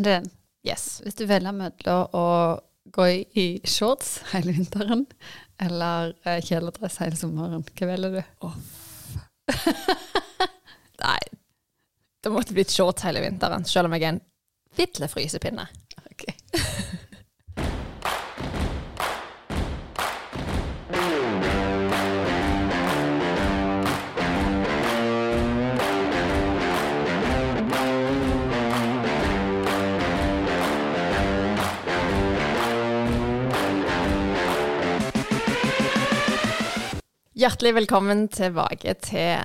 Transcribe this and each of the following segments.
Adelin, Yes. hvis du velger mellom å gå i, shorts hele vinteren eller eh, kjeledress hele sommeren, hva velger du? Nei, det måtte blitt shorts hele vinteren, selv om jeg er en fitle frysepinne. Hjertelig velkommen tilbake til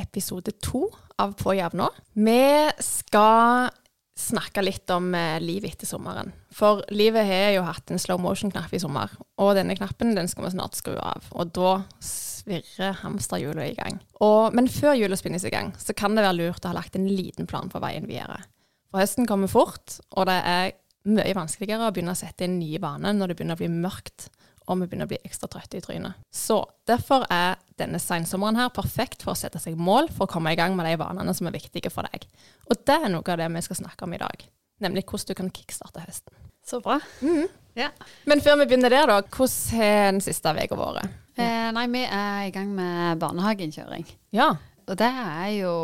episode to av På jobb. Vi skal snakke litt om eh, livet etter sommeren. For livet har jo hatt en slow motion-knapp i sommer, og denne knappen den skal vi snart skru av. Og da svirrer hamsterhjulet i gang. Og, men før hjulet spinnes i gang, så kan det være lurt å ha lagt en liten plan for veien videre. For høsten kommer fort, og det er mye vanskeligere å begynne å sette inn nye vaner når det begynner å bli mørkt og vi begynner å bli ekstra trøtte i trynet. Så derfor er denne seinsommeren her perfekt for å sette seg mål for å komme i gang med de vanene som er viktige for deg. Og det er noe av det vi skal snakke om i dag. Nemlig hvordan du kan kickstarte høsten. Så bra. Ja. Men før vi begynner der, da, hvordan har den siste uka vært? Eh, nei, vi er i gang med barnehageinnkjøring. Ja. Og det er jo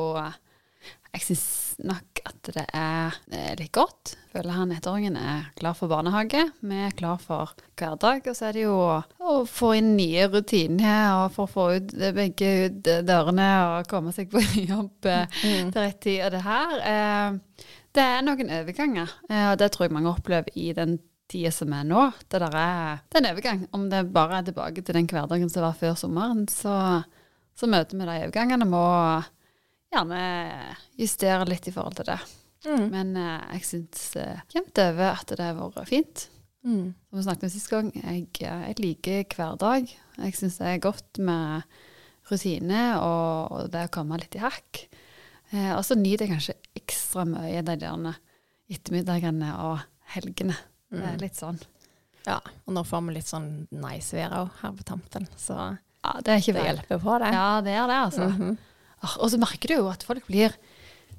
Jeg syns nok at det er eh, litt godt. Føler han ettåringen er klar for barnehage. Vi er klar for hverdag. Og så er det jo å få inn nye rutiner og for å få ut begge ut dørene og komme seg på jobb mm. til rett tid. Og det her eh, Det er noen overganger, eh, og det tror jeg mange opplever i den tida som er nå. Det der er, det er en overgang. Om det bare er tilbake til den hverdagen som var før sommeren, så, så møter vi de overgangene med å gjerne justere litt i forhold til det. Mm. Men eh, jeg syns uh, jevnt over at det har vært fint. Mm. Som vi snakket om sist gang, jeg, eh, jeg liker hverdag. Jeg syns det er godt med rutine og, og det å komme litt i hakk. Eh, og så nyter jeg kanskje ekstra mye de der ettermiddagene og helgene. Det er litt sånn. ja. Og nå får vi litt sånn nice vær òg her på tampen, så Ja, det er det hjelper på, det. Ja, det er det, altså. Mm Ah, Og så merker du jo at folk blir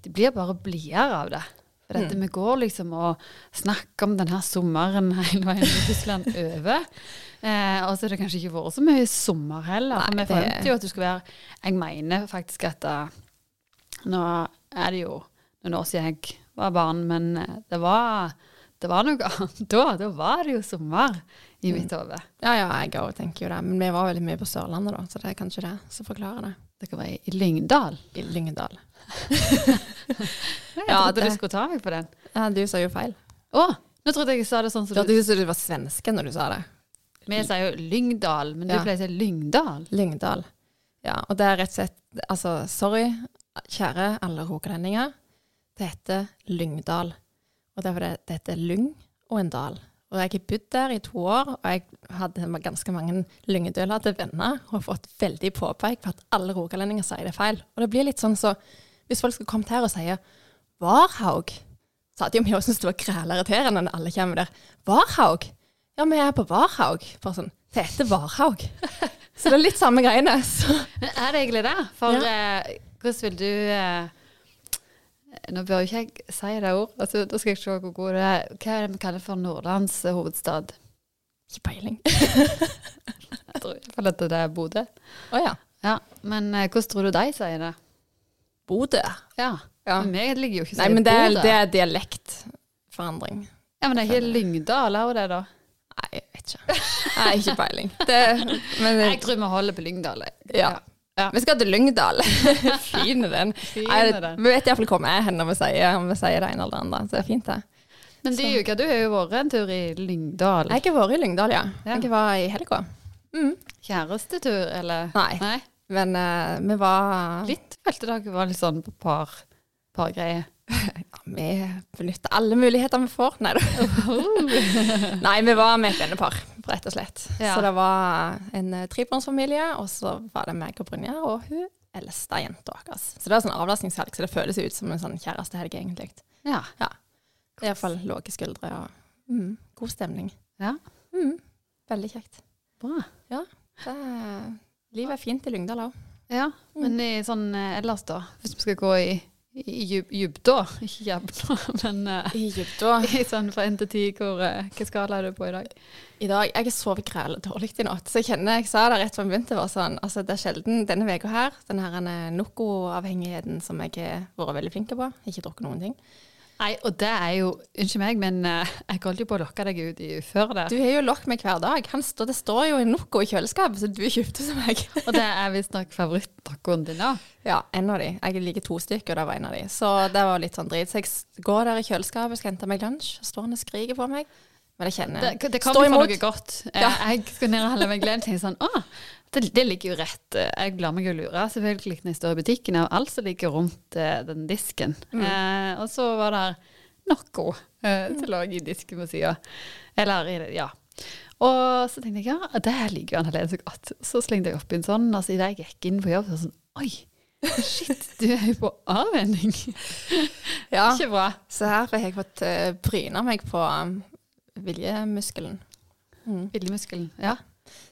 De blir bare blidere av det. For dette Mm. vi går liksom og snakker om denne sommeren hele veien til Tyskland over. Eh, og så har det kanskje ikke vært så mye sommer heller. for vi forventer jo at du skal være Jeg mener faktisk at eh, Nå er det jo noen år siden jeg var barn, men eh, det var, det var noe annet da. Da var det jo sommer i mitt hode. Ja, ja, jeg òg tenker jo det. Men vi var veldig mye på Sørlandet da, så det er kanskje det som forklarer det. Dere var i, Lyngdal. I Lyngdal. Ja, trodde du skulle ta meg på den. Ja, du sa jo feil. Å, nå trodde jeg jeg sa det sånn som Du du sa du var svenske når du sa det. Vi sier jo Lyngdal, men Ja. du pleier å si Lyngdal. Lyngdal. Ja, og det er rett og slett Altså, sorry, kjære alle rogalendinger. Det heter Lyngdal. Og det er fordi det heter Lyng og en dal. Og jeg har bodd der i to år, og jeg hadde ganske mange lyngedøler til venner og har fått veldig påpeik for at alle rogalendinger sier det feil. Og det blir litt sånn så Hvis folk skulle kommet her og sier Varhaug, så hadde jo vi også syntes det var græleirriterende når alle kommer der. Varhaug? Ja, vi er på Varhaug. Bare sånn Det heter Varhaug. Så det er litt samme greiene. Så. Men er det egentlig det? For eh, hvordan vil du eh, Nå bør jo ikke jeg si det ordet, altså, da skal jeg se hvor god det er. Hva er det vi kaller for Nordlands eh, hovedstad? Ikke peiling. Jeg tror iallfall at det er Bodø. Å ja. Ja, men eh, hvordan tror du de sier det? Bodø. Ja. Ja. Men vi ligger jo ikke så Nei, men det er, det er dialektforandring. Ja, men det er ikke Lyngdal, er det, da? Nei, jeg vet ikke. Nei, ikke peiling. Det, men Jeg tror vi holder på Lyngdal. ja. Ja. Vi skal til Lyngdal. fin er den. Den. Vi vet iallfall hvor vi er hen når vi sier, om vi sier det ene eller det andre. Så det er fint, det. Men de uka, du har jo vært en tur i Lyngdal. Jeg har vært i Lyngdal, ja. Ja. Jeg var i helga. Mm. Kjærestetur, eller? Nei. Nei. Men uh, vi var Litt følte dere var litt sånn på par, greier. Ja, vi benytter alle muligheter vi får. Nei da. Nei, vi var med et vennepar, rett og slett. Ja. Så det var en uh, trebarnsfamilie, og så var det meg og Brynjar og hun eldste jenta vår. Så det var sånn avlastningshelg, så det føles ut som en sånn kjærestehelg, egentlig. Ja. Iallfall lave skuldre og mm, god stemning. Ja. Mm, veldig kjekt. Bra. Det, livet er fint i Lyngdal òg. Ja, men i sånn eh, ellers da, hvis vi skal gå i, i dybda, ikke jevna, men uh, I dybda. i sånn fra 1 til 10, hvor, uh, hva skala er du på i dag? I dag, Jeg har sovet dårlig i natt, så jeg kjenner jeg sa det rett før vi begynte. var sånn, altså Det er sjelden denne uka her, den her eh, Noco-avhengigheten som jeg har vært veldig flink på. Ikke drukket noen ting. Nei, og det er jo Unnskyld meg, men uh, jeg holdt jo på å lokke deg ut i uføre der. Du har jo lokk meg hver dag. Han står, det står jo en Noco i kjøleskapet, så du kjøpte til meg. Og det er visstnok favorittdrakkoen din òg. Ja, en av de. Jeg liker to stykker, og det var en av de. Så det var litt sånn drit. Så jeg går der i kjøleskapet, skal hente meg lunsj, og står han og skriker på meg. Men jeg kjenner Det, det kommer for noe godt. Ja. Jeg skal ned og holde meg glemt, og tenke sånn Å, det, det ligger jo rett eh, Jeg lar meg jo lure, selvfølgelig, når jeg står i butikken, av alt som ligger rundt eh, den disken. Mm. Eh, og så var det noe eh, som lå i disken på sida. Eller ja. Og så tenkte jeg ja, det liker jo Anne-Helen så godt. Så slengte jeg oppi en sånn, og så idet jeg gikk inn på jobb, så var det sånn Oi, shit, du er jo på avvenning. Ja, Ikke bra. så her har jeg fått uh, bryna meg på um, viljemuskelen. Mm. Viljemuskelen, Ja.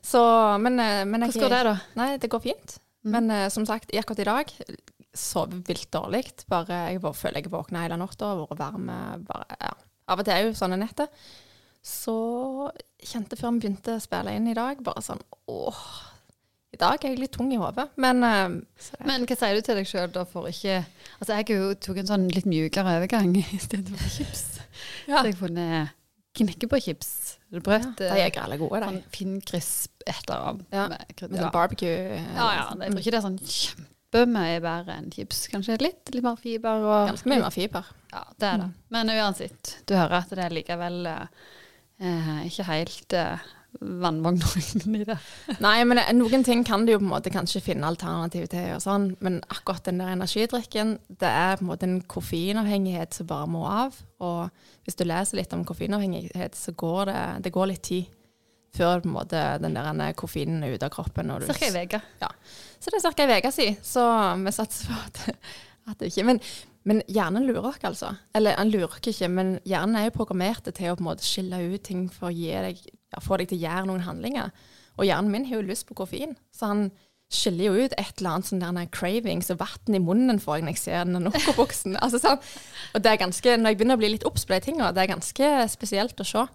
Så, men, eh, men jeg Hvordan går det, da? Nei, det går fint. Mm. Men uh, som sagt, akkurat i dag sov vilt dårlig. Bare jeg bare føler jeg våkna hele natta og vært varm. eh, ja. Av og til er jo sånne netter. Så kjente før vi begynte å spille inn i dag, bare sånn åh. I dag er jeg litt tung i hodet, men uh, Men hva sier du til deg sjøl da for ikke Altså, jeg jo tok en sånn litt mjukere overgang i stedet for chips. ja. Så jeg funnet knekkebrødchips. Brød De er grelle gode, de. sånn fin krisp et eller annet Ja, med krydder. Med sånn barbecue. eh, Ja, ja. Jeg tror ikke det er sånn kjempemye bedre enn chips. Kanskje litt, litt mer fiber og Ganske mye mer fiber. Ja, det er det. Men uansett, du hører at det er likevel eh, eh, ikke helt eh, vannvognen i det. Nei, men noen ting kan du jo på en måte kanskje finne alternativ til, og sånn, men akkurat den der energidrikken, det er på en måte en koffeinavhengighet som bare må av. Og hvis du leser litt om koffeinavhengighet, så går det, det går litt tid før på en måte den der koffeinen er ute av kroppen. Cirka ei uke. Så det er ca. ei uke siden, så vi satser på at, at det ikke Men, men hjernen lurer oss, altså. Eller han lurer oss ikke, men hjernen er jo programmert til å på en måte skille ut ting for å gi deg, ja, få deg til å gjøre noen handlinger. Og hjernen min har jo lyst på koffein, så han skiller jo ut et eller annet sånn der cravings og vann i munnen får jeg når jeg ser den Noco-boksen. altså, sånn. Og det er ganske, når jeg begynner å bli litt obs på de tingene, det er ganske spesielt å se.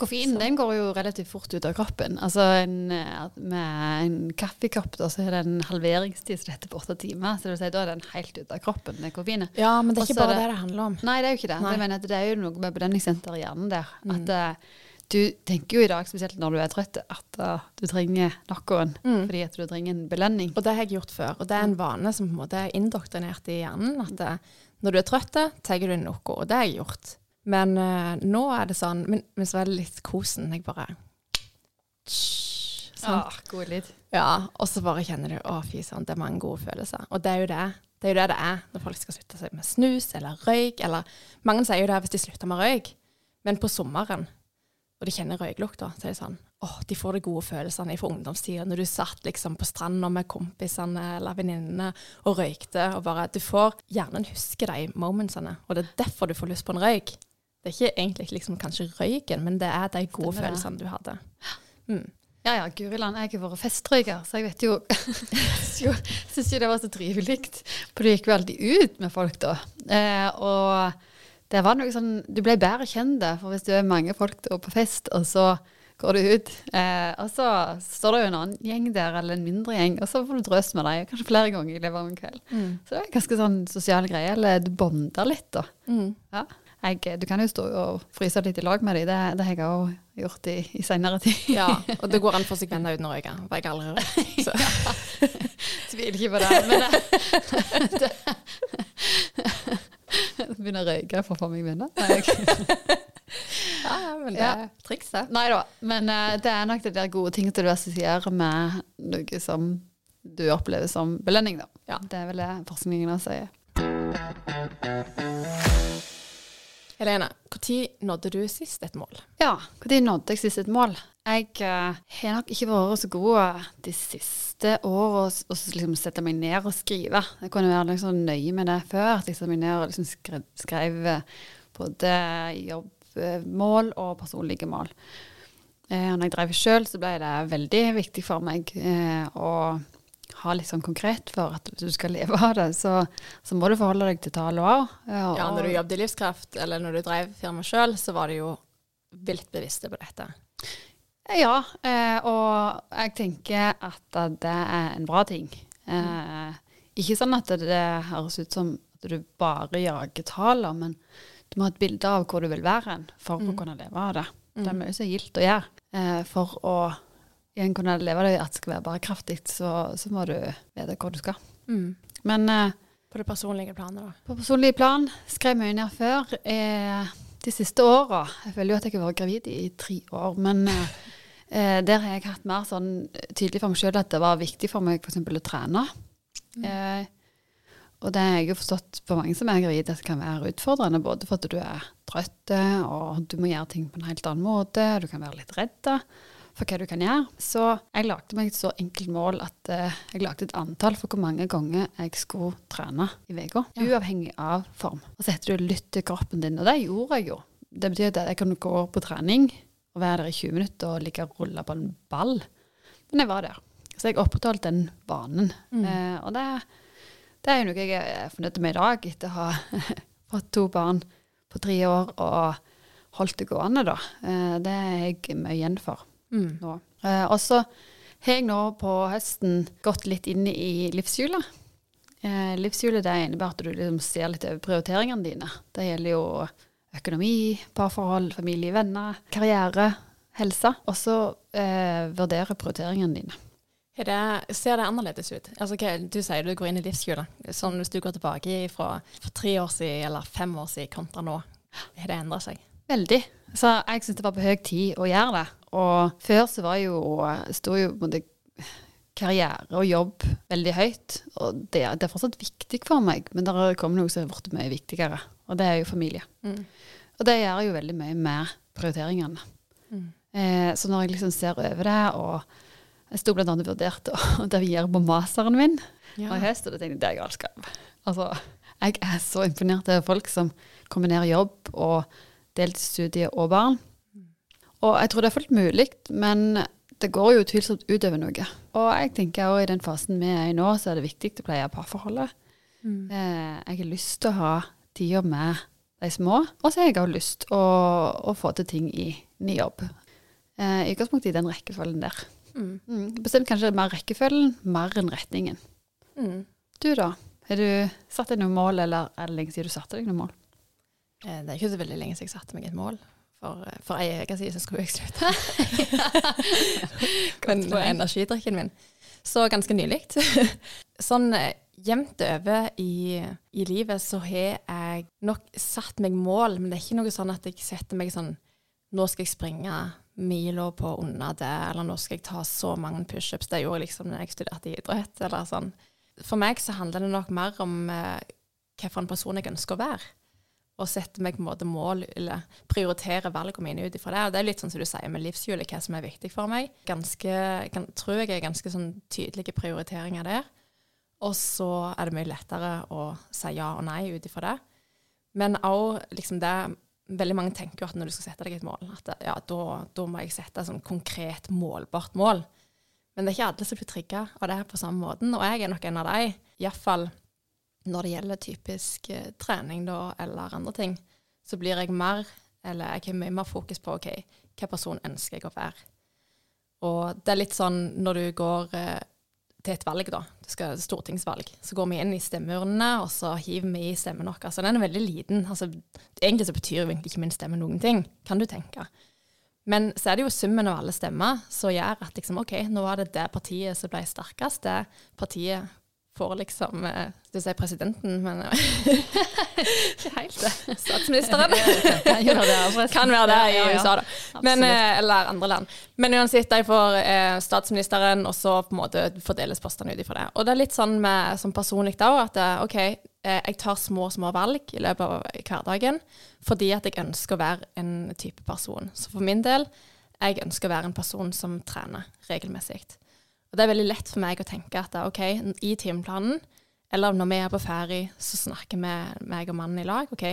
Koffeinen den går jo relativt fort ut av kroppen. Altså en, Med en kaffekopp da, så er det en halveringstid som heter på åtte timer. Så det vil si, da er den helt ute av kroppen, den koffeinen. Ja, men det er ikke bare det- det handler om. Nei, det er jo ikke det. Nei. Jeg mener at det er jo noe med belønningssenter i hjernen der. At eh, du tenker jo i dag, spesielt når du er trøtt, at uh, du trenger noen Mm. fordi at du trenger en belønning. Og det har jeg gjort før. Og det er en vane som på en måte er indoktrinert i hjernen. At det, når du er trøtt, tar du noe. Og det har jeg gjort. Men uh, nå er det sånn Men, men så er det litt kosen. Jeg bare Sånn. Ah, god lyd. Ja, og så bare kjenner du å fy søren, det er mange gode følelser. Og det er jo det. Det er jo det det er når folk skal slutte seg med snus eller røyk. Eller mange sier jo det hvis de slutter med røyk, men på sommeren, og de kjenner røyklukta, så er det sånn åh, de får de gode følelsene fra ungdomstida. Når du satt liksom på stranda med kompisene eller venninnene og røykte, og bare Du får Hjernen husker de momentsene, og det er derfor du får lyst på en røyk. Det er ikke egentlig liksom kanskje røyken, men det er de gode Stemmer det. følelsene du hadde. Mm. Ja ja, Guriland, jeg har vært festrøyker, så jeg vet jo Jeg syns jo det var så trivelig. For du gikk jo alltid ut med folk da. Eh, og det var noe sånn Du ble bedre kjent, for hvis du er mange folk på fest, og så går du ut, eh, og så står det jo en annen gjeng der, eller en mindre gjeng, og så får du drøs med dem, kanskje flere ganger i løpet av en kveld. Mm. Så det er en ganske sånn sosial greie, eller du bonder litt, da. Mm. Ja. Jeg, du kan jo stå og fryse litt i lag med dem, det, det har jeg òg gjort i, i seinere tid. Ja, og det går an for seg venner uten å røyke. For jeg aldri røykt. Så. Tviler ikke på det. Men det, det Begynner å røyke for å få meg venner. Ja, men det er triks, det. Nei da. Men uh, det er nok det der gode ting til du assosierer med noe som du opplever som belønning, da. Ja. Det er vel det forskningen sier. Helene, når nådde du sist et mål? Ja, når nådde jeg sist et mål? Jeg uh, har nok ikke vært så god de siste åra å liksom sette meg ned og skrive. Jeg kunne være liksom nøye med det før. At jeg satte meg ned og liksom skrev, eh, både jobbmål og personlige mål. Uh, når jeg drev sjøl, så ble det veldig viktig for meg uh, å ha litt sånn konkret for at du skal leve av det, så, så må du forholde deg til tall òg. Ja, når du jobbet i Livskraft, eller når du drev firmaet sjøl, så var du jo vilt bevisste på dette. Ja, eh, og jeg tenker at det er en bra ting. Eh, ikke sånn at det høres ut som at du bare jager taler, men du må ha et bilde av hvor du vil være hen for mm. å kunne leve av det. Det er mye som er gildt å gjøre. Eh, for å igjen kunne leve av det at det skal være bærekraftig, så, så, må du vite hvor du skal. Mm. Men eh, På det personlige planet, da? På personlige plan skrev mye ned før. Eh, de siste åra Jeg føler jo at jeg har vært gravid i tre år, men eh, eh der har jeg hatt mer sånn tydelig for meg sjøl at det var viktig for meg f.eks. å trene. Mm. Eh, og det har jeg jo forstått på mange som er gravide, at det kan være utfordrende. Både for at du er trøtt, og du må gjøre ting på en helt annen måte. Du kan være litt redd for hva du kan gjøre. Så jeg lagde meg et så enkelt mål at uh, jeg lagde et antall for hvor mange ganger jeg skulle trene i uka. Ja. Uavhengig av form. Og så heter det 'lytt til kroppen din', og det gjorde jeg jo. Det betyr at jeg kan gå på trening og være der i 20 minutter og ligge og rulle på en ball. Men jeg var der. Så jeg opprettholdt den vanen. Mm. Eh, og det det er jo noe jeg er fornøyd med i dag, etter å ha fått to barn på tre år og holdt det gående, da. Eh, det er jeg mye igjen for mm. nå. Eh, og så har jeg nå på høsten gått litt inn i livshjulet. Eh, livshjulet det innebærer at du liksom ser litt over prioriteringene dine. Det gjelder jo økonomi, parforhold, familie, venner, karriere, helse. Og så eh, vurdere prioriteringene dine. Det, ser det annerledes ut? Altså, du sier du går inn i livshjulet. Sånn hvis du går tilbake fra tre år siden eller fem år siden kontra nå, har det endra seg? Veldig. Så jeg syns det var på høy tid å gjøre det. Og før så var jo, sto jo både karriere og jobb veldig høyt. Og det, det, er fortsatt viktig for meg, men det har kommet noe som har blitt mye viktigere. Og det er jo familie. Mm. Og det gjør jo veldig mye med prioriteringene. Mm. Eh, så når jeg liksom ser over det og jeg sto blant annet vurderte å deviere på masteren min ja. og i høst, og da tenkte jeg det er galskap. Altså, jeg er så imponert over folk som kombinerer jobb og deltidsstudie og barn. Og jeg tror det er fullt mulig, men det går jo utvilsomt utover noe. Og jeg tenker også i den fasen vi er i nå, så er det viktig å pleie parforholdet. Mm. Eh, jeg har lyst til å ha tida med de små, og så har jeg også lyst til å, å, få til ting i ny jobb. Eh, I utgangspunktet i den rekkefølgen der. Mm. Mm. Bestemt kanskje mer rekkefølgen, mer enn retningen. Mm. Du da? Har du satt deg noen mål, eller er det lenge siden du satte deg noen mål? Eh, det er ikke så veldig lenge siden jeg satte meg et mål. For, eh, for ei uke siden så skulle jeg slutte. Men energidrikken min. Så ganske nylig. sånn eh, jevnt over i, i, livet så har jeg nok satt meg mål, men det er ikke noe sånn at jeg setter meg sånn Nå skal jeg springe mila på under det, eller nå skal jeg ta så mange pushups. Det gjorde jeg liksom når jeg studerte idrett. eller sånn. For meg så handler det nok mer om eh, hvilken person jeg ønsker å være. Og sette meg på en måte mål, eller prioritere valgene mine ut ifra det. Og det er litt sånn som du sier med livshjulet, hva som er viktig for meg. Ganske, kan, tror jeg er ganske sånn tydelige prioriteringer der. Og så er det mye lettere å si ja og nei ut ifra det. Men òg liksom det veldig mange tenker jo at når du skal sette deg et mål, at ja, da, da må jeg sette et sånn konkret, målbart mål. Men det er ikke alle som blir trigga av det på samme måten, og jeg er nok en av de. Iallfall når det gjelder typisk eh, trening da, eller andre ting, så blir jeg mer, eller jeg har mye mer fokus på OK, hva person ønsker jeg å være? Og det er litt sånn når du går eh, til et valg, da. du skal stortingsvalg. Så går vi inn i stemmeurnene, og så hiver vi i stemmen vår. Altså, den er veldig liten. Altså, egentlig så betyr egentlig ikke min stemme noen ting, kan du tenke. Men så er det jo summen av alle stemmer som gjør at liksom, OK, nå var det det partiet som ble sterkest. Det partiet får liksom eh, Du sier presidenten, men Ikke helt det. Statsministeren. kan være det i USA, da. Men, eh, eller andre land. Men uansett, de får eh, statsministeren, og så på en måte fordeles postene ut ifra det. Og det er litt sånn med, som personlig da, at OK, jeg tar små, små valg i løpet av hverdagen fordi at jeg ønsker å være en type person. Så for min del, jeg ønsker å være en person som trener regelmessig. Og det er veldig lett for meg å tenke at OK, i timeplanen, eller når vi er på ferie, så snakker vi meg og mannen i lag. OK,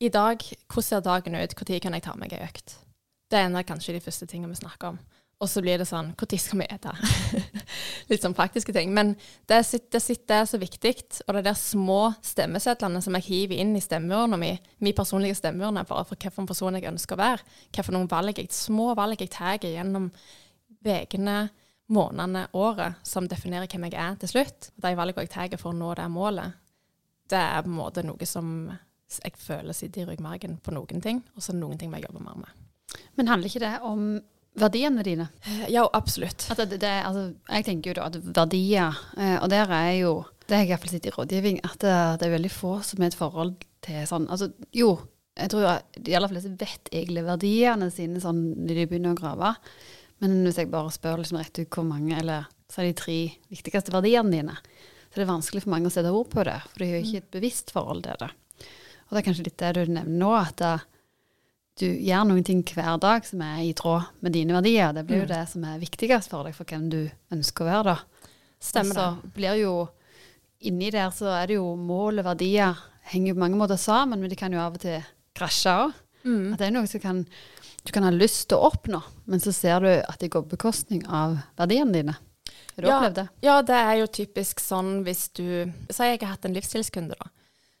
i dag, hvordan ser dagen ut? Når kan jeg ta meg ei økt? Det er kanskje de første tingene vi snakker om. Og så blir det sånn Når skal vi spise? Litt sånn praktiske ting. Men det sitter, det er så viktig. Og det er de små stemmesedlene som jeg hiver inn i stemmeurna mi, min personlige stemmeurne, bare for hvilken person jeg ønsker å være. Hvilke valg jeg, små valg jeg tar gjennom ukene, månedene, året, som definerer hvem jeg er til slutt. De valgene jeg tar for å nå det målet, det er på en måte noe som jeg føler sitter i ryggmargen på noen ting, og så noen ting må jeg jobbe mer med. Men handler ikke det om verdiene dine? Ja, absolutt. Det, det, altså, jeg tenker jo da at verdier, eh, og der er jo Det har jeg iallfall sett i rådgivning, at det, det, er veldig få som har et forhold til sånn Altså jo, jeg tror de aller fleste vet egentlig verdiene sine sånn når de begynner å grave. Men hvis jeg bare spør liksom rett ut hvor mange, eller så er de tre viktigste verdiene dine, så det er vanskelig for mange å sette ord på det, for de har jo ikke et bevisst forhold til det. Og det er kanskje litt det du nevner nå, at da, du gjør noen ting hver dag som er i tråd med dine verdier. Det blir jo mm. det som er viktigst for deg, for hvem du ønsker å være, da. Stemmer det. Så blir jo inni der så er det jo mål og verdier henger jo på mange måter sammen, men de kan jo av og til krasje òg. Mm. At det er noe som kan, du kan ha lyst til å oppnå, men så ser du at det går på bekostning av verdiene dine. Har du ja, opplevd det? Ja, det er jo typisk sånn hvis du Si jeg har hatt en livsstilskunde, da.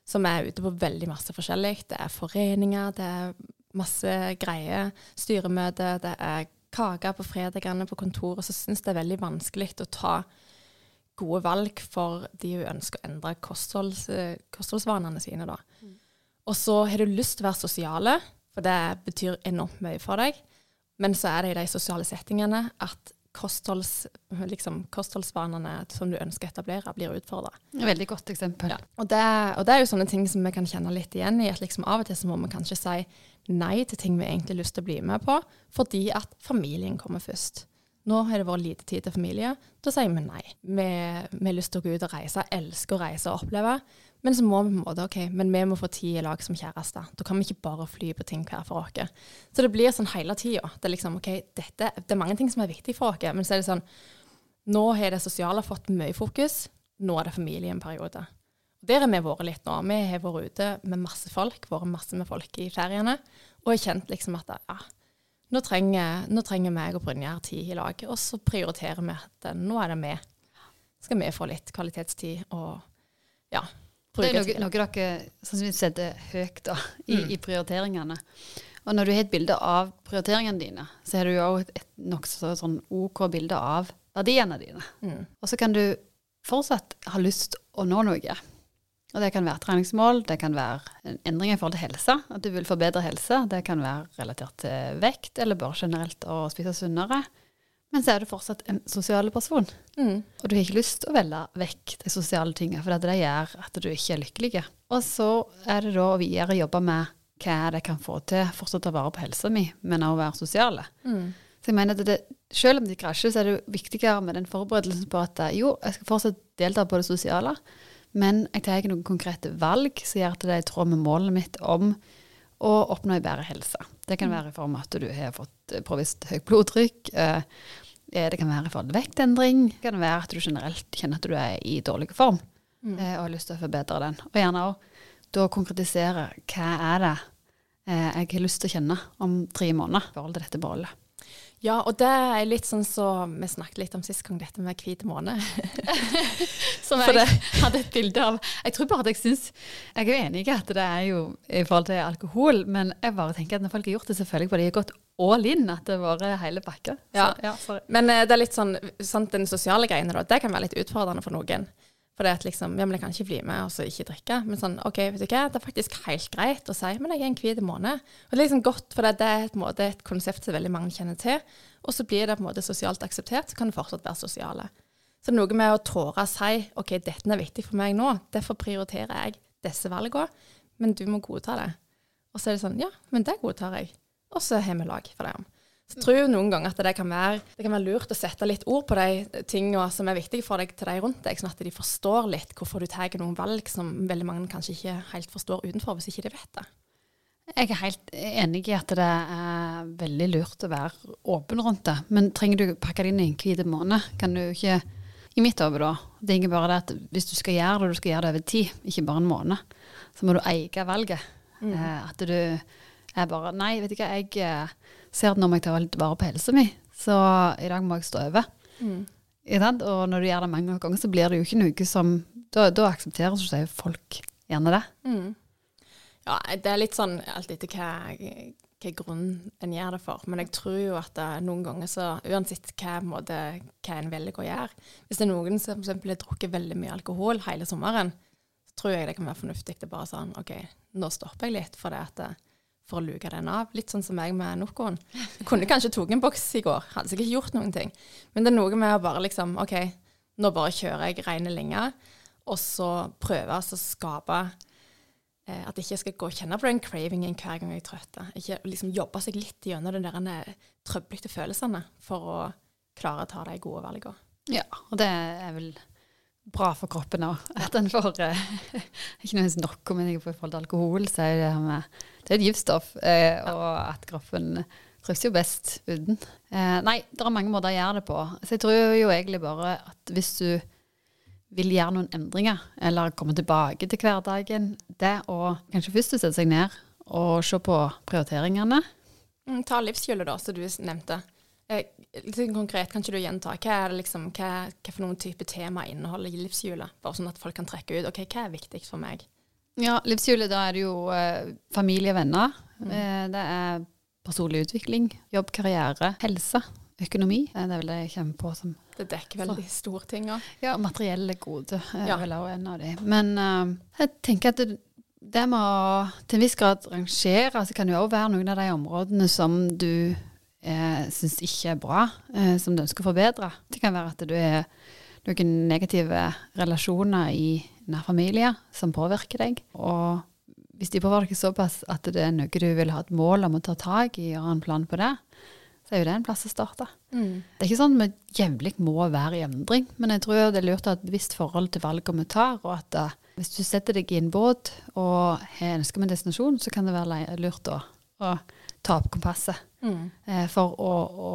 Som er ute på veldig masse forskjellig. Det er foreninger, det er masse greier. Styremøte, det er kake på fredagene på kontoret. Så syns det er veldig vanskelig å ta gode valg for de hun ønsker å endre kostholds, kostholdsvanene sine, da. Mm. Og så har du lyst til å være sosiale, for det betyr enormt mye for deg. Men så er det i de sosiale settingene at kostholds, liksom, kostholdsvanene som du ønsker å etablere, blir utfordra. Veldig godt eksempel. Ja. Og, det, og, det, er jo sånne ting som vi kan kjenne litt igjen i. at liksom Av og til så må vi kanskje si nei til ting vi egentlig har lyst til å bli med på, fordi at familien kommer først. Nå har det vært lite tid til familie. Da sier vi nei. Vi, vi har lyst til å gå ut og reise, elsker å reise og oppleve. Men så må vi på en måte, ok, men vi må få tid i lag som kjærester. Da kan vi ikke bare fly på ting hver for oss. Så det blir sånn hele tida. Det er liksom, ok, dette, det er mange ting som er viktig for oss, men så er det sånn Nå har det sosiale fått mye fokus. Nå er det familie en periode. Der har vi vært litt nå. Vi har vært ute med masse folk, vært masse med folk i feriene, og har kjent liksom at ja, nå trenger, nå trenger meg og Brynjar tid i lag. Og så prioriterer vi at nå er det vi. Skal vi få litt kvalitetstid og ja, det er noe, noe dere sannsynligvis setter høyt da, i, mm. i, prioriteringene. Og når du har et bilde av prioriteringene dine, så har du jo et, et nokså sånn OK bilde av verdiene dine. Mm. Og så kan du fortsatt ha lyst å nå noe. Og det kan være treningsmål, det kan være en endring i forhold til helse, at du vil forbedre helse. Det kan være relatert til vekt, eller bare generelt å spise sunnere. Men så er du fortsatt en sosial person. Mm. Og du har ikke lyst til å velge vekk de sosiale tingene, for det gjør at du ikke er lykkelig. Og så er det da å videre jobbe med hva jeg kan få til, fortsatt ta vare på helsa mi, men òg være sosiale. Mm. Så jeg mener at det, Selv om de krasjer, så er det viktigere med den forberedelsen på at jo, jeg skal fortsatt delta på det sosiale, men jeg tar ikke noen konkrete valg som gjør at det er i tråd med målet mitt om å oppnå en bedre helse. Det kan mm. være i form av at du har fått påvist høyt blodtrykk, eh, Eh, det kan være i forhold til vektendring. Det kan være at du generelt kjenner at du er i dårlig form mm. Eh, og har lyst til å forbedre den. Og gjerne òg da konkretisere hva er det eh, jeg har lyst til å kjenne om tre måneder i forhold til dette målet. Ja, og det er litt sånn som så vi snakket litt om sist gang, dette med hvit måned. som jeg hadde et bilde av. Jeg tror bare at jeg syns Jeg er enig i at det er jo i forhold til alkohol, men jeg bare tenker at når folk har gjort det, selvfølgelig bare de har gått all in, at det har vært hele pakka. Ja. ja men uh, det er litt sånn, sant, den sosiale greiene, da, det kan være litt utfordrende for noen. For det at liksom, ja, men jeg kan ikke bli med og så ikke drikke. Men sånn, ok, vet du hva, det er faktisk helt greit å si men jeg er en hvit måned. Og det er liksom godt, for det, det er et, måte, et konsept som veldig mange kjenner til. Og så blir det på en måte sosialt akseptert, så kan det fortsatt være sosiale. Så det er noe med å tåre å si ok, dette er viktig for meg nå, derfor prioriterer jeg disse valgene, men du må godta det. Og så er det sånn, ja, men det godtar jeg. Og så har vi lag for dem. Så jeg tror noen ganger at det kan, være, det kan være lurt å sette litt ord på de tingene som er viktige for deg til de rundt deg, sånn at de forstår litt hvorfor du tar noen valg som veldig mange kanskje ikke helt forstår utenfor, hvis ikke de vet det. Jeg er helt enig i at det er veldig lurt å være åpen rundt det. Men trenger du pakke det inn i en hvit måned, kan du ikke I mitt hode, da. Det er ikke bare det at hvis du skal gjøre det, og du skal gjøre det over tid, ikke bare en måned, så må du eie valget. Mm. Eh, at du er bare Nei, vet hva, jeg eh, ser at nå må jeg ta litt vare på helsa mi. så i dag må jeg stå over. Mm. Og når du gjør det mange ganger, så blir det jo ikke noe som Da, da aksepterer seg folk gjerne det. Mm. Ja, det er litt sånn alt etter hva, hva grunn en gjør det for. Men jeg tror jo at det, noen ganger så Uansett hva, måte, hva en velger å gjøre Hvis det er noen som f.eks. har drukket veldig mye alkohol hele sommeren, så tror jeg det kan være fornuftig å bare sånn OK, nå stopper jeg litt for det at det, for å luke den av. Litt sånn som meg med Nocoen. Jeg kunne kanskje tatt en boks i går, hadde sikkert ikke gjort noen ting. Men det er noe med å bare liksom OK, nå bare kjører jeg rene linjer, og så prøve å skape eh, at jeg ikke skal gå og kjenne på den cravingen hver gang jeg er trøtt. Ikke liksom jobbe seg litt gjennom de der trøblete følelsene for å klare å ta de gode valgene. Ja, og det er vel bra for kroppen òg. At en får eh, Ikke nødvendigvis nok, men i forhold til alkohol, så er det, med, det er et giftstoff. Eh, og at kroppen trives jo best uten. Eh, nei, det er mange måter å gjøre det på. Så jeg tror jo egentlig bare at hvis du vil gjøre noen endringer, eller komme tilbake til hverdagen, det å kanskje først sette seg ned og se på prioriteringene. Mm, ta livshjulet, da, som du nevnte. Eh, litt konkret, kan ikke du gjenta? Hva er det liksom, hva, hva for noen type tema inneholder livshjulet? Bare sånn at folk kan trekke ut ok, hva er viktig for meg? Ja, livshjulet, da er det jo eh, familie, venner. Mm. Eh, det er personlig utvikling, jobb, karriere, helse, økonomi. Eh, det er vel det jeg kommer på som det dekker veldig store ting òg. Ja, materielle gode er ja. vel også en av de. Men uh, jeg tenker at det, det med å til en viss grad rangere, så kan det jo òg være noen av de områdene som du eh, syns ikke er bra, eh, som du ønsker å forbedre. Det kan være at du er noen negative relasjoner i nær familie som påvirker deg. Og hvis de påvirker såpass at det er noe du vil ha et mål om å ta tak i, ha en plan på det, så er jo det en plass å starte. Mm. Det er ikke sånn at vi jevnlig må være i endring, men jeg tror det er lurt å ha et bevisst forhold til valget vi tar, og at uh, hvis du setter deg i en båt og har ønske om en destinasjon, så kan det være lurt å, å ta opp kompasset mm. eh, for å, å,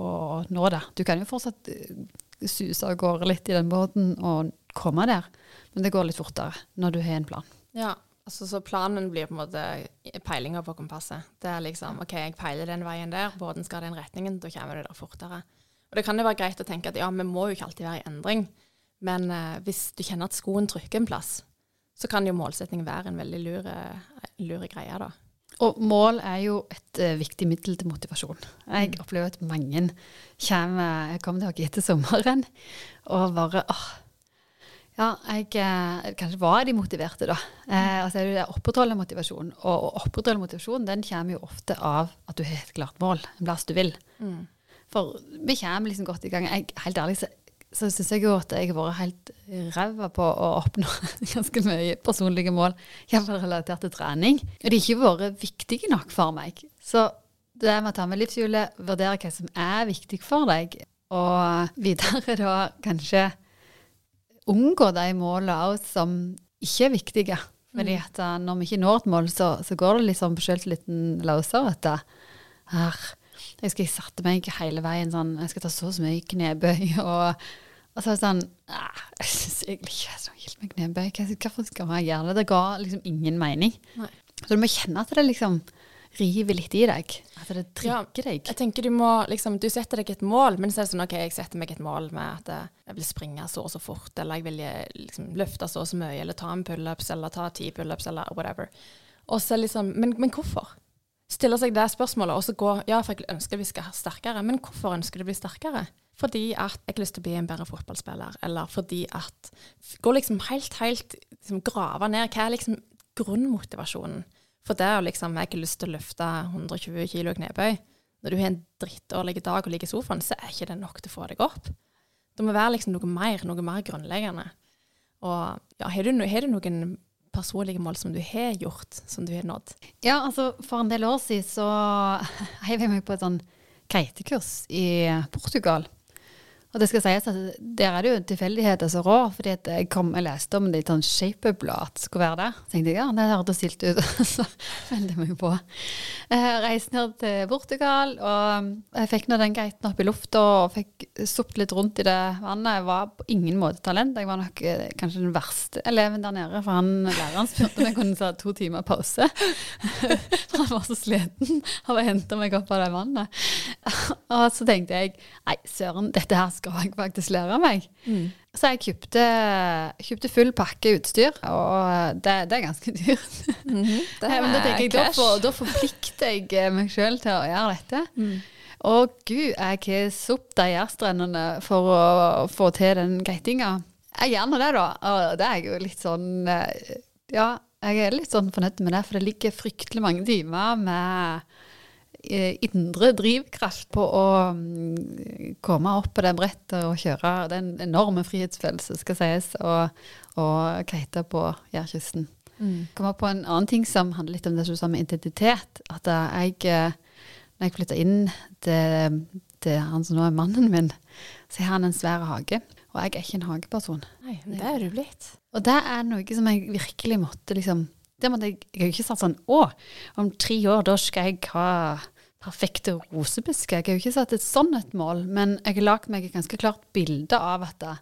nå det. Du kan jo fortsatt uh, suse av gårde litt i den båten og komme der, men det går litt fortere når du har en plan. Ja, Altså, så planen blir på en måte peilinga på kompasset. Det er liksom OK, jeg peiler den veien der, båten skal den retningen, da kommer du der fortere. Og det kan jo være greit å tenke at ja, vi må jo ikke alltid være i endring, men eh, hvis du kjenner at skoen trykker en plass, så kan jo målsetting være en veldig lure, lure greie, da. Og mål er jo et uh, viktig middel til motivasjon. Jeg mm. opplever at mange kommer, kommer tilbake etter sommeren og bare åh, ja, jeg eh, Kanskje var de motiverte, da. Eh, altså det er opprettholde motivasjon. Og å opprettholde motivasjon den kommer jo ofte av at du har et klart mål, en plass du vil. Mm. For vi kommer liksom godt i gang. Jeg, helt ærlig så, så syns jeg jo at jeg har vært helt ræva på å oppnå ganske mye personlige mål, iallfall relatert til trening. Og de har ikke vært viktige nok for meg. Så det med å ta med livshjulet, vurdere hva som er viktig for deg, og videre da kanskje unngå de målene som ikke er viktige. Fordi mm. at uh, når vi ikke når et mål, så, så går det liksom på sjøltilliten løsere. At her, jeg husker jeg satte meg hele veien sånn Jeg skal ta så og så mye knebøy. Og, og så er det sånn Jeg syns egentlig ikke jeg så helt med knebøy. Hvorfor skal man gjøre det? Det ga liksom ingen mening. Nei. Så du må kjenne at det liksom river litt i deg? At det trigger deg? jeg tenker Du må liksom, du setter deg et mål, men så er det sånn OK, jeg setter meg et mål med at jeg vil springe så og så fort, eller jeg vil eh, liksom, løfte så og så mye, eller ta en pullups, eller ta ti pullups, eller whatever. Og så liksom, men, men hvorfor? Stiller seg det spørsmålet, og så går Ja, for jeg ønsker vi skal ha sterkere, men hvorfor ønsker du å bli sterkere? Fordi at jeg har lyst til å bli en bedre fotballspiller, eller fordi at Går liksom helt, helt liksom, Grave ned. Hva er liksom grunnmotivasjonen? For det å liksom Jeg har lyst til å løfte 120 kilo knebøy. Når du har en drittårlig dag og ligger i sofaen, så er ikke det nok til å få deg opp. Det må være liksom noe mer, noe mer grunnleggende. Og ja, har du, har du noen personlige mål som du har gjort, som du har nådd? Ja, altså for en del år siden så heiv jeg meg på et sånn kreitekurs i Portugal. Og det skal sies at der er det jo tilfeldigheter som rår, fordi at jeg, kom, og leste om det i et sånn shape-up-blad skulle være der. Så tenkte jeg ja, det hørtes stilt ut, så meldte jeg meg på. Jeg reiste ned til Portugal, og jeg fikk nå den geiten opp i lufta og fikk sopt litt rundt i det vannet. Jeg var på ingen måte talent. Jeg var nok eh, kanskje den verste eleven der nede, for han læreren spurte om jeg kunne ta to timer pause. For han var så sliten av å hente meg opp av det vannet. Og så tenkte jeg nei, søren, dette her skal jeg faktisk lære meg. Så jeg kjøpte, kjøpte full pakke utstyr, og det, det er ganske dyrt. Mhm. Det er men da er tenker jeg, da, for, da forplikter jeg eh, meg sjøl til å gjøre dette. Mm. Og gud, jeg har sopt de jærstrendene for å få til den geitinga. Jeg gjør nå det, da. Og det er jo litt sånn eh, Ja, jeg er litt sånn fornøyd med det, for det ligger fryktelig mange timer med eh, indre drivkraft på å mm, komme opp på det brettet og kjøre. Det er en enorme frihetsfølelse, skal sies, og, og kite på Jærkysten. Mm. Kommer på en annen ting som handler litt om det som du sa med identitet. At eh, jeg, eh, når jeg flytta inn til, til han som nå er mannen min, så har han en svær hage. Og jeg er ikke en hageperson. Nei, det er du blitt. Og det er noe som jeg virkelig måtte liksom det måtte jeg, jeg har ikke sagt sånn Å, om tre år da skal jeg ha perfekte rosebusker. Jeg har jo ikke satt et sånn et mål, men jeg har lagd meg et ganske klart bilde av at da,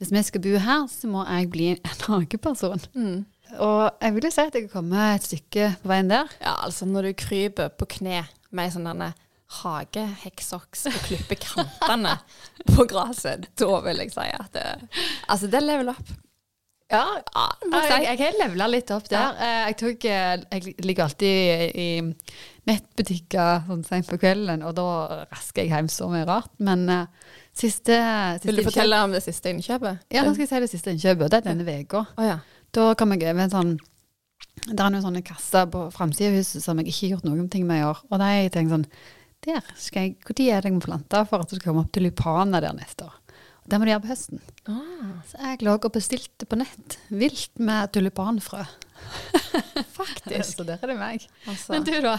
hvis vi skal bo her, så må jeg bli en hageperson. Mm. Og jeg vil jo si at jeg har kommet et stykke på veien der. Ja, altså når du kryper på kne med sånn denne hagehekksokks og klipper kantene på gresset, da vil jeg si at det, Altså, det er level up. Ja, Ja, jeg jeg, har levela litt opp der. Eh, Jeg, tok, jeg ligger alltid i nettbutikker sånn sent på kvelden, og da rasker jeg hjem så mye rart. Men uh, siste, siste Vil du fortelle om det siste innkjøpet? Ja, nå skal jeg si det siste innkjøpet, det er denne uka. Oh, ja. Da kom jeg over en sånn Det er noen sånne kasser på framsida av huset som jeg ikke har gjort noen ting med i år. Og da har jeg tenkt sånn Der skal jeg Når er det jeg må plante for at det skal komme opp til lupaner der neste år? Det må du gjøre på høsten. Ah, Så jeg lå og bestilte på nett vilt med tulipanfrø. faktisk. Så der er det meg. Altså, Men du, da?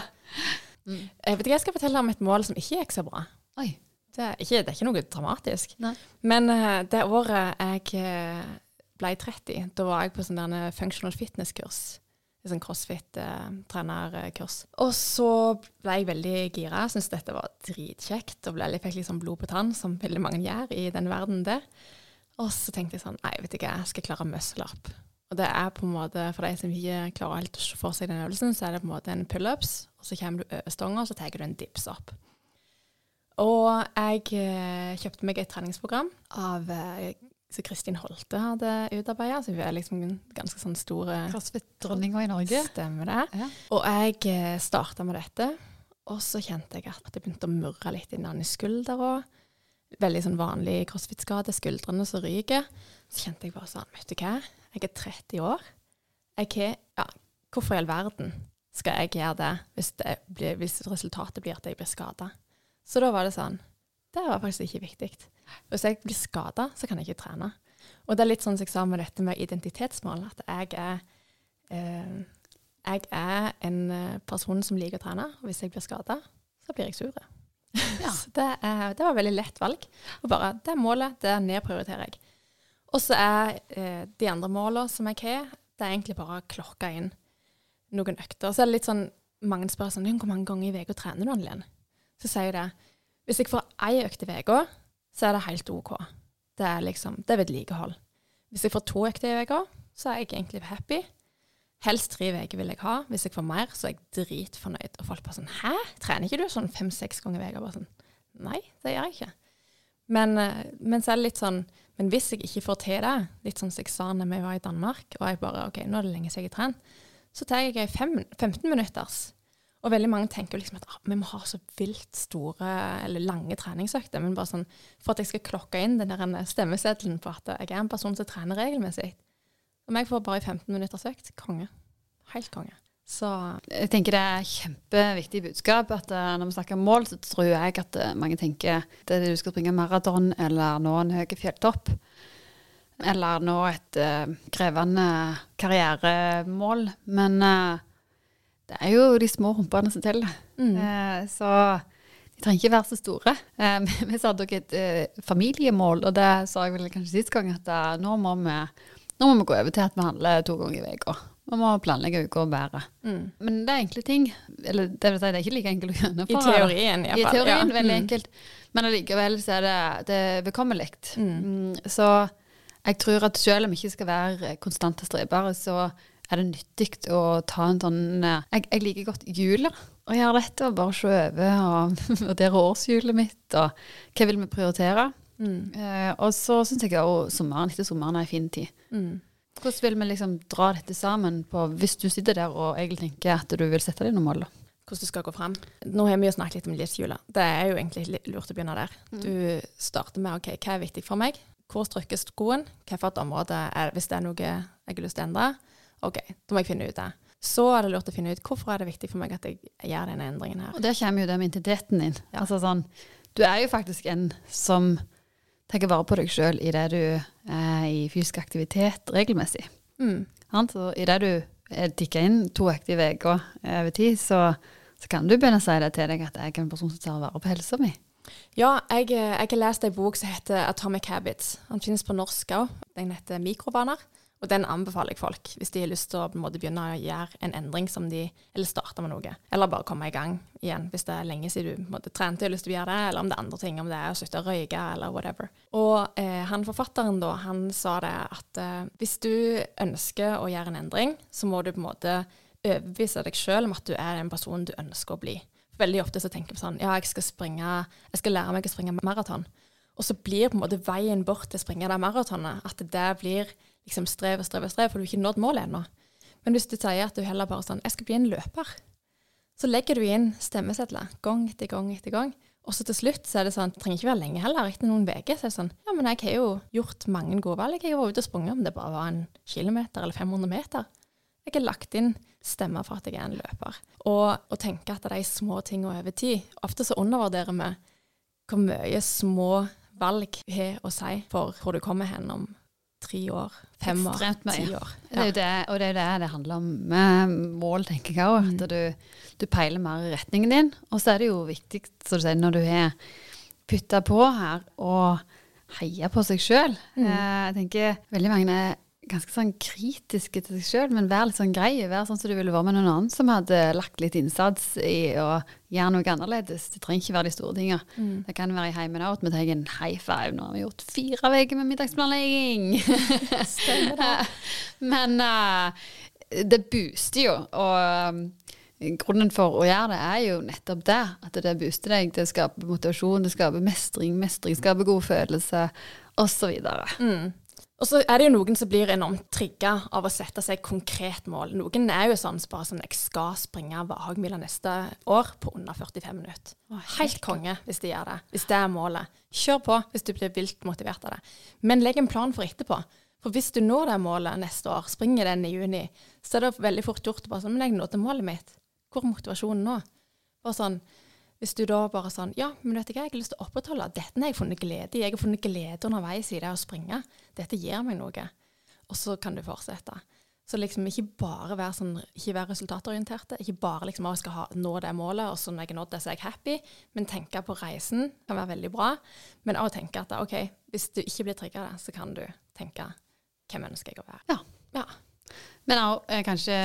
jeg vet ikke, jeg skal fortelle om et mål som ikke gikk så bra. Oi. Det er ikke, det er ikke noe dramatisk. Nei. Men uh, det året jeg eh, ble 30, da var jeg på sånn functional fitness-kurs. Sånn crossfit-trenerkurs. og så ble jeg veldig gira. Syntes dette var dritkjekt. Og ble, fikk liksom blod på tann, som veldig mange gjør i den verden der. Og så tenkte jeg sånn Nei, vet ikke, jeg skal klare muscle up. Og det er på en måte, for de som ikke klarer helt å se for seg den øvelsen, så er det på en måte en pullups, og så kommer du over stanga, og så tar du en dips opp. Og jeg eh, kjøpte meg et treningsprogram av eh, som Kristin Holte hadde utarbeida. Så hun er liksom en ganske sånn stor eh, Crossfit-dronninga i Norge. Stemmer det. Ja. Og jeg starta med dette, og så kjente jeg at det begynte å murre litt innan i òg. Veldig sånn vanlig crossfit-skade, skuldrene som ryker. Så kjente jeg bare sånn, vet du hva, jeg er 30 år. Jeg er, ja, hvorfor i all verden skal jeg gjøre det hvis, det blir, hvis resultatet blir at jeg blir skada? Så da var det sånn, det var faktisk ikke viktig. Hvis jeg blir skada, så kan jeg ikke trene. Og det er litt sånn som jeg sa med dette med identitetsmål, at jeg er eh, jeg er en eh, person som liker å trene, og hvis jeg blir skada, så blir jeg sur. Ja. det, er, det var veldig lett valg. Og bare, det målet, det nedprioriterer jeg. Og så er eh, de andre målene som jeg har, det er egentlig bare å klokke inn noen økter. Så er det litt sånn, mange spør sånn, hvor mange ganger i uka trener du, Annelien? Så sier jeg det, hvis jeg får ei økt i uka, så er det helt OK. Det er liksom, det er vedlikehold. Hvis jeg får to økter i uka, så er jeg egentlig happy. Helst tre uker vil jeg ha. Hvis jeg får mer, så er jeg dritfornøyd. Og folk bare sånn Hæ, trener ikke du sånn fem-seks ganger i uka? Bare sånn Nei, det gjør jeg ikke. Men, eh, men så er det litt sånn Men hvis jeg ikke får til det, litt sånn som jeg sa når vi var i Danmark, og jeg bare OK, nå er det lenge siden jeg har trent, så tar jeg ei fem, 15 minutters. Og veldig mange tenker jo liksom at ah, vi må ha så vilt store eller lange treningsøkter. Men bare sånn for at jeg skal klokke inn den der stemmeseddelen på at jeg er en person som trener regelmessig. Om jeg får bare ei 15 minutters økt, konge. Helt konge. Så Jeg tenker det er kjempeviktig budskap. at eh, Når vi snakker mål, så tror jeg at eh, mange tenker det er det du skal springe maraton eller nå en høy fjelltopp. Eller nå et uh, krevende karrieremål. Men det er jo de små humpene som teller. mm. Eh, så trenger ikke være så store. Eh, vi- satte også et eh, familiemål, og det sa jeg vel kanskje sist gang, at eh, nå, må vi, nå må vi gå over til at vi handler to ganger i uka. Vi må planlegge uka bedre. Mm. Men det er enkle ting. Eller det vil si, det er ikke like enkelt å I teorien, teorien, I I teorien veldig Mm. enkelt, men allikevel så er det, det bekommelig. Mm. Mm, så jeg tror at selv om vi ikke skal være konstante strebere, så er det nyttig å ta en sånn eh, Jeg, jeg liker godt jula. Og gjøre dette og bare se over og vurdere årshjulet mitt og hva vil vi prioritere. Mm. Eh, og så syns jeg også sommeren etter sommeren er en fin tid. Mm. Hvordan vil vi liksom dra dette sammen på, hvis du sitter der og egentlig tenker at du vil sette deg noen mål? da? hvordan du skal gå frem. Nå har vi jo snakket litt om livshjulet. Det er jo egentlig lurt å begynne der. Mm. Du starter med OK, hva er viktig for meg? Hvor trykker skoen? Hvilket område er Hvis det er noe jeg har lyst til å endre, OK, da må jeg finne ut det. Så er det lurt å finne ut hvorfor er det viktig for meg at jeg gjør denne endringen her. Og der kommer jo det med identiteten din. Ja. Altså sånn, du er jo faktisk en som tenker vare på deg sjøl det du er i fysisk aktivitet regelmessig. Mm. Så i det du er tikka inn to aktive uker over tid, så, så kan du begynne å si det til deg at jeg er en person som tar vare på helsa mi. Ja, jeg, jeg har lest en bok som heter Atomic Habits. Den finnes på norsk òg. Den heter Mikrovaner. Og den anbefaler jeg folk hvis de har lyst til å en måte, begynne å gjøre en endring som de Eller starte med noe. Eller bare komme i gang igjen hvis det er lenge siden du måte, trente og har lyst til å gjøre det, eller om det er andre ting, om det er å slutte å røyke eller whatever. Og eh, han forfatteren da, han sa det at eh, hvis du ønsker å gjøre en endring, så må du på en måte overbevise deg sjøl om at du er den personen du ønsker å bli. Veldig ofte så tenker vi sånn Ja, jeg skal springe Jeg skal lære meg å springe maraton. Og så blir på en måte veien bort til å springe det maratonet at det blir liksom strev og strev og strev, for du har ikke nådd målet ennå. Men hvis du sier at du heller bare sånn Jeg skal bli en løper. Så legger du inn stemmesedler gang etter gang etter gang. Og så til slutt så er det sånn, det trenger ikke være lenge heller, etter noen uker så er det sånn Ja, men jeg har jo gjort mange gode valg. Jeg har vært ute og sprunget om det bare var en kilometer eller 500 meter. Jeg har lagt inn stemmer for at jeg er en løper. Og å tenke at det er små ting over tid Ofte så undervurderer vi hvor mye små valg har å si for hvor du kommer hen om tre år, fem år, ti år. Det er jo det, og det er jo det det handler om med mål, tenker jeg òg. At du, du peiler mer i retningen din. Og så er det jo viktig, som du sier, når du har putta på her og heia på seg sjøl. Jeg tenker veldig mange ganske sånn kritiske til seg sjøl, men vær litt sånn grei. Vær sånn som du ville vært med noen annen som hadde lagt litt innsats i å gjøre noe annerledes. Det trenger ikke være de store tinga. Det kan være i heimen out. Vi tar en high five. Nå har vi gjort fire uker med middagsplanlegging. Men uh, det booster jo. Og um, grunnen for å gjøre det er jo nettopp det. At det booster deg. Det skaper motivasjon, det skaper mestring. Mestring skaper god følelse, osv. Mm. Og så er det jo noen som blir enormt trigga av å sette seg konkret mål. Noen er jo sånn som bare sånn Jeg skal springe Vahagmila neste år på under 45 minutter. Helt konge hvis de gjør det. Hvis det er målet. Kjør på hvis du blir vilt motivert av det. Men legg en plan for etterpå. For hvis du når det målet neste år, springer den i juni, så er det veldig fort gjort å bare sånn Men jeg nådde målet mitt. Hvor er motivasjonen nå? Bare sånn hvis du da bare sånn Ja, men vet du hva, jeg har lyst til å opprettholde. Dette har jeg funnet glede i. Jeg har funnet glede underveis i det å springe. Dette gir meg noe. Og så kan du fortsette. Så liksom ikke bare være sånn, ikke være resultatorienterte. Ikke bare liksom at jeg skal ha, nå det målet, og så når jeg har nådd det, så er jeg happy. Men tenke på reisen kan være veldig bra. Men også tenke at OK, hvis du ikke blir trigga av det, så kan du tenke hvem ønsker jeg å være. Ja. Ja. Men også, eh, kanskje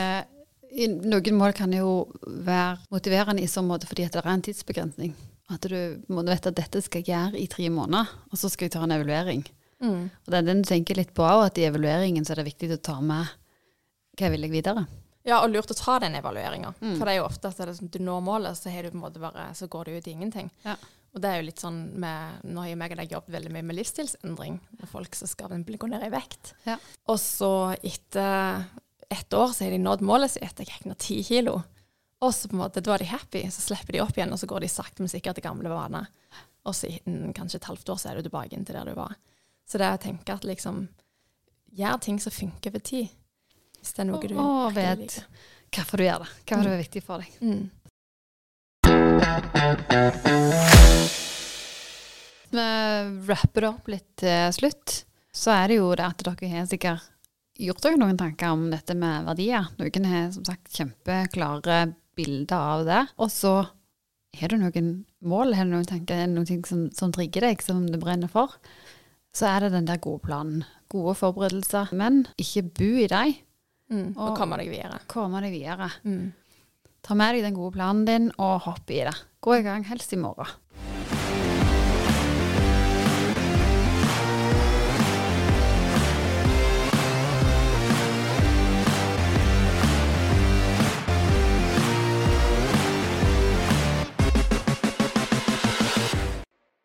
i noen mål kan jo være motiverende i sånn måte fordi at det er en tidsbegrensning. At du må vite at dette skal jeg gjøre i tre måneder, og så skal jeg ta en evaluering. Mm. Og det er den du tenker litt på òg, at i evalueringen så er det viktig å ta med hva vil jeg videre. Ja, og lurt å ta den evalueringa. Mm. For det er jo ofte at det sånn, du når målet, så, bare, så går det ut i ingenting. Ja. Og det er jo litt sånn med Nå har jo meg og deg jobbet veldig mye med livsstilsendring. Med folk som skal gå ned i vekt. Ja. Og så etter ett år så har de nådd målet sitt. Jeg gikk ned ti kilo. Og så på en måte, da er de happy, så slipper de opp igjen, og så går de sakte, men sikkert til gamle vaner. Og så innen kanskje et halvt år så er du tilbake inn til der du var. Så det er å tenke at liksom Gjør ting som funker over tid. Hvis det er noe du Og vet liker. hvorfor du gjør det. er det er viktig for deg. Mm. Vi rapper det opp litt til slutt. Så er det jo det at dere har sikkert gjort dere noen tanker om dette med verdier. Noen har som sagt kjempeklare bilder av det. Og så har du noen mål, har du noen tanker, er ting som, som trigger deg, som du brenner for, så er det den der gode planen. Gode forberedelser. Men ikke bo i dem. Mm. Og Og- komme deg videre. Komme deg videre. Mm. Ta med deg den gode planen din, og hopp i det. Gå i gang, helst i morgen.